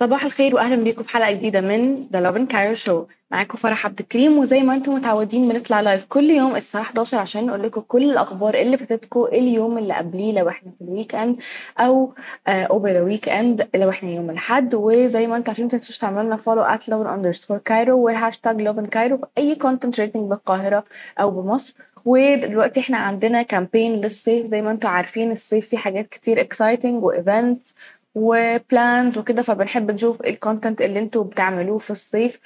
صباح الخير واهلا بيكم في حلقة جديدة من The Lovin Cairo Show معاكم فرح عبد الكريم وزي ما أنتم متعودين بنطلع live كل يوم الساعة 11 عشان نقول لكم كل الأخبار اللي فاتتكم اليوم اللي قبليه لو إحنا في ال weekend أو over the weekend لو إحنا يوم الأحد. وزي ما أنتم عارفين ما تنسوش تعملوا لنا follow at Lovin underscore Cairo و hashtag Lovin Cairo في أي content related بالقاهرة أو بمصر. ودلوقتي إحنا عندنا campaign للصيف. زي ما أنتم عارفين الصيف فيه حاجات كتير exciting و events و plans وكده فبنحب نشوف ال content اللي أنتوا بتعملوه في الصيف.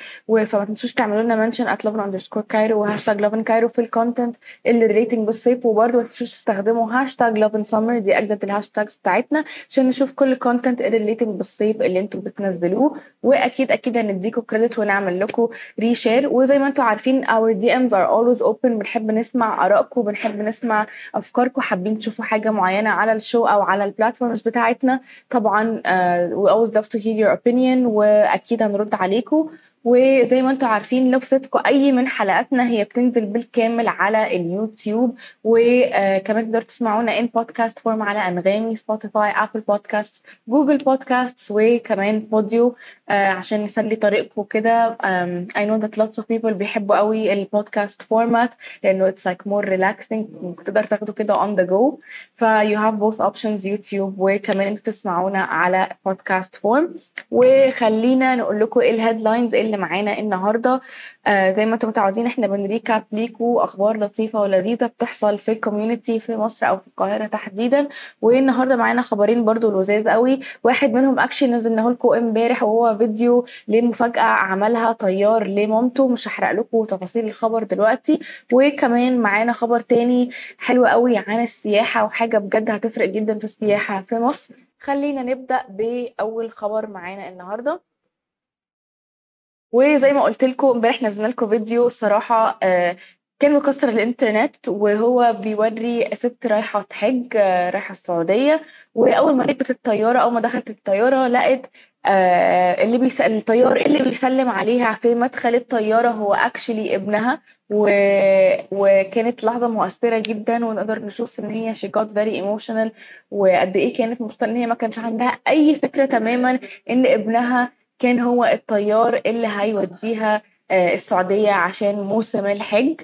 فما تنسوش تعملوا لنا mention at Lovin underscore Cairo و hashtag Lovin Cairo في ال content اللي related بالصيف. وبرده ما تنسوش تستخدموا hashtag Lovin Summer دي أجدد ال hashtags بتاعتنا عشان نشوف كل ال content اللي related بالصيف اللي أنتوا بتنزلوه. وأكيد أكيد هنديكم credit ونعمل لكم reshare وزي ما أنتوا عارفين our DMs are always open بنحب نسمع ارائكم بنحب نسمع افكاركم حابين تشوفوا حاجة معينة على ال show أو على ال platforms بتاعتنا طبعا uh, we always love to hear your opinion واكيد هنرد عليكم وزي ما أنتم عارفين لو فاتتكم أي من حلقاتنا هي بتنزل بالكامل على اليوتيوب. وكمان تقدروا تسمعونا in podcast form على أنغامي Spotify Apple Podcast Google Podcast وكمان Podeo عشان نسلي طريقكم كده I know that lots of people بيحبوا قوي ال podcast format لأنه it's like more relaxing تقدر تاخده كده on the go. ف you have both options يوتيوب وكمان أنتوا تسمعونا على podcast form وخلينا نقول لكم إيه ال headlines اللي معانا النهارده. آه زي ما أنتم متعودين إحنا بن recap ليكوا أخبار لطيفة ولذيذة بتحصل في ال community في مصر أو في القاهرة تحديدا. والنهاردة معانا خبرين برضو لذاذ قوي. واحد منهم actually نزلناه لكم امبارح وهو فيديو لمفاجأة عملها طيار لمامته. مش هحرق لكم تفاصيل الخبر دلوقتي. وكمان معانا خبر تاني حلو قوي عن السياحة وحاجة بجد هتفرق جدا في السياحة في مصر. خلينا نبدأ بأول خبر معانا النهارده. وزي ما قلت لكم امبارح نزلنا لكم فيديو الصراحة آه كان مكسر الإنترنت وهو بيوري ست رايحة تحج آه رايحة السعودية. وأول ما ركبت الطيارة أول ما دخلت الطيارة لقت آه اللي بيسأل الطيار اللي بيسلم عليها في مدخل الطيارة هو اكشلي ابنها. و... وكانت لحظة مؤثرة جدا ونقدر نشوف إن هي she got very emotional وقد إيه كانت مبسوطه ان هي ما كانش عندها أي فكرة تماما إن ابنها كان هو الطيار اللي هيوديها السعودية عشان موسم الحج.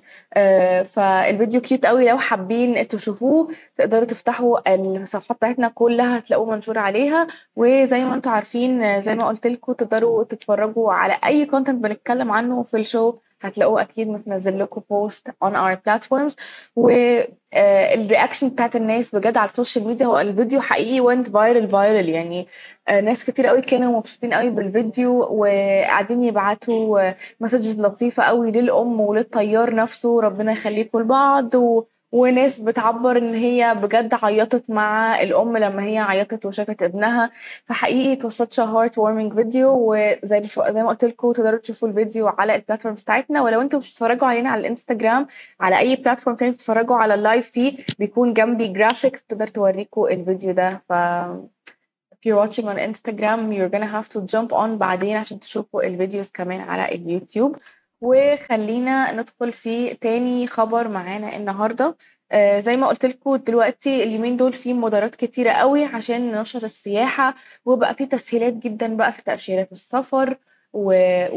فالفيديو cute قوي. لو حابين تشوفوه تقدروا تفتحوا الصفحات بتاعتنا كلها هتلاقوه منشور عليها. وزي ما أنتم عارفين زي ما قلت لكم تقدروا تتفرجوا على أي content بنتكلم عنه في ال show هتلاقوه أكيد متنزل لكم post on our platforms. وال reaction بتاعت الناس بجد على ال social media هو الفيديو حقيقي went viral viral. يعني ناس كتير قوي كانوا مبسوطين قوي بالفيديو وقاعدين يبعتوا messages لطيفة قوي للأم وللطيار نفسه ربنا يخليكم لبعض و... وناس بتعبر إن هي بجد عيطت مع الأم لما هي عيطت وشافت ابنها. فحقيقي such a heartwarming video وزي زي ما قلت لكم تقدروا تشوفوا الفيديو على ال platform بتاعتنا. ولو أنتم مش بتتفرجوا علينا على الإنستجرام على أي platform تاني بتتفرجوا على ال live فيه بيكون جنبي graphics تقدر توريكم الفيديو ده. ف if you're watching on Instagram you're gonna have to jump on بعدين عشان تشوفوا ال videos كمان على اليوتيوب. وخلينا ندخل في تاني خبر معانا النهارده. آه زي ما قلت لكم دلوقتي اليومين دول في مبادرات كتيرة قوي عشان ننشط السياحة وبقى في تسهيلات جدا بقى في تأشيرات السفر و...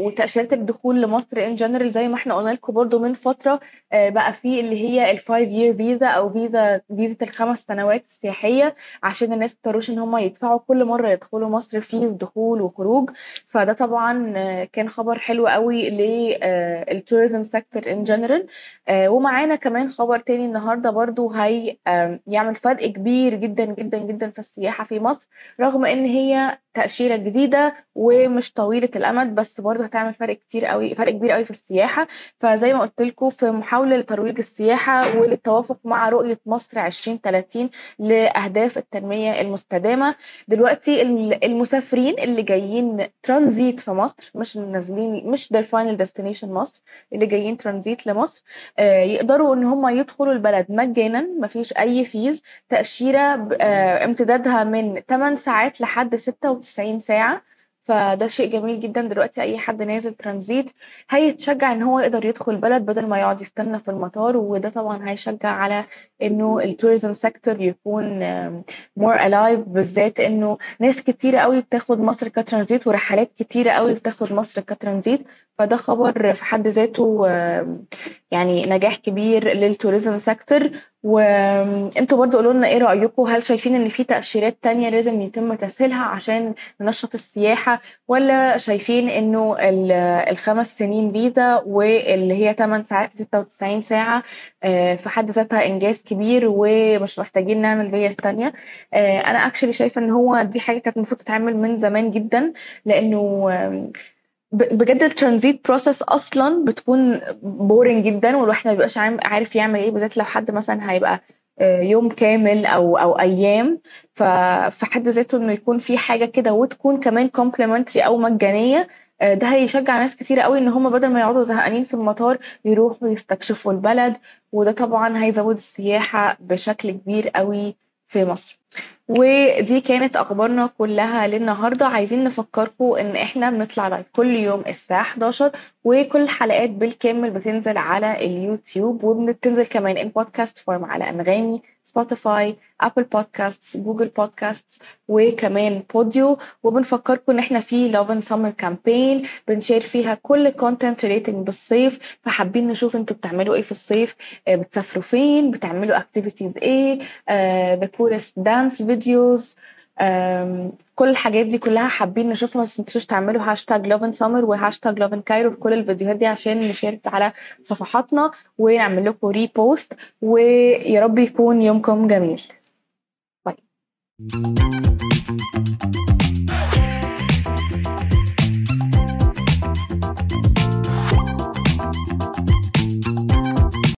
وتأشيرات الدخول لمصر in general زي ما إحنا قلنا لكم برضو من فترة آه بقى في اللي هي ال five year visa أو فيزا فيزا الخمس سنوات السياحية عشان الناس مضطروش إن هم يدفعوا كل مرة يدخلوا مصر فيز دخول وخروج. فده طبعا آه كان خبر حلو قوي لل tourism sector in general ومعانا كمان خبر تاني النهارده برضو هي يعمل فرق كبير جدا جدا جدا في السياحة في مصر رغم إن هي تأشيرة جديدة ومش طويلة الأمد بس برضه هتعمل فرق كتير قوي فرق كبير قوي في السياحة. فزي ما قلت لكم في محاولة لترويج السياحة وللتوافق مع رؤية مصر 2030 لأهداف التنمية المستدامة. دلوقتي المسافرين اللي جايين ترانزيت في مصر مش نازلين مش their final destination مصر اللي جايين ترانزيت لمصر آه، يقدروا إن هم يدخلوا البلد مجانا مفيش أي فيز تأشيرة آه، امتدادها من 8 ساعات لحد 96 ساعة فده شيء جميل جدا دلوقتي أي حد نازل ترانزيت هيتشجع إن هو يقدر يدخل البلد بدل ما يقعد يستنى في المطار وده طبعا هيشجع على إنه ال tourism sector يكون more alive بالذات إنه ناس كتيرة قوي بتاخد مصر كترانزيت ورحلات كتيرة قوي بتاخد مصر كترانزيت فده خبر في حد ذاته يعني نجاح كبير لل tourism sector وانتوا برضو قولوا لنا إيه رايكم هل شايفين ان في تأشيرات تانية لازم يتم تسهيلها عشان ننشط السياحة؟ ولا شايفين انه الخمس سنين فيزا واللي هي 8 ساعات 96 ساعة آه، في حد ذاتها إنجاز كبير ومش محتاجين نعمل فيز تانية. آه، أنا actually شايفة إن هو دي حاجة كانت المفروض تتعمل من زمان جدا لأنه بجد ال transit process أصلا بتكون boring جدا والواحد ما بيبقاش عارف يعمل إيه بالذات لو حد مثلا هيبقى آه، يوم كامل أو أو أيام. ففي حد ذاته إنه يكون في حاجة كده وتكون كمان complimentary أو مجانية آه، ده هيشجع ناس كتير قوي إن هم بدل ما يقعدوا زهقانين في المطار يروحوا يستكشفوا البلد. وده طبعا هيزود السياحة بشكل كبير قوي في مصر. ودي كانت أخبارنا كلها للنهاردة. عايزين نفكركم إن إحنا بنطلع live كل يوم الساعة 11 وكل الحلقات بالكامل بتنزل على اليوتيوب وبتنزل كمان in podcast form على أنغامي Spotify Apple Podcast Google Podcast وكمان Podeo وبنفكركم إن إحنا في Lovin Summer campaign بنشير فيها كل content relating بالصيف. فحابين نشوف أنتوا بتعملوا إيه في الصيف. آه، بتسافروا فين؟ بتعملوا activities إيه؟ the cursed dance videos كل الحاجات دي كلها حابين نشوفها بس متنسوش تعملوا hashtag Lovin Summer و hashtag Lovin Cairo في كل الفيديوهات دي عشان نشارك على صفحاتنا ونعمل لكم repost ويا رب يكون يومكم جميل. bye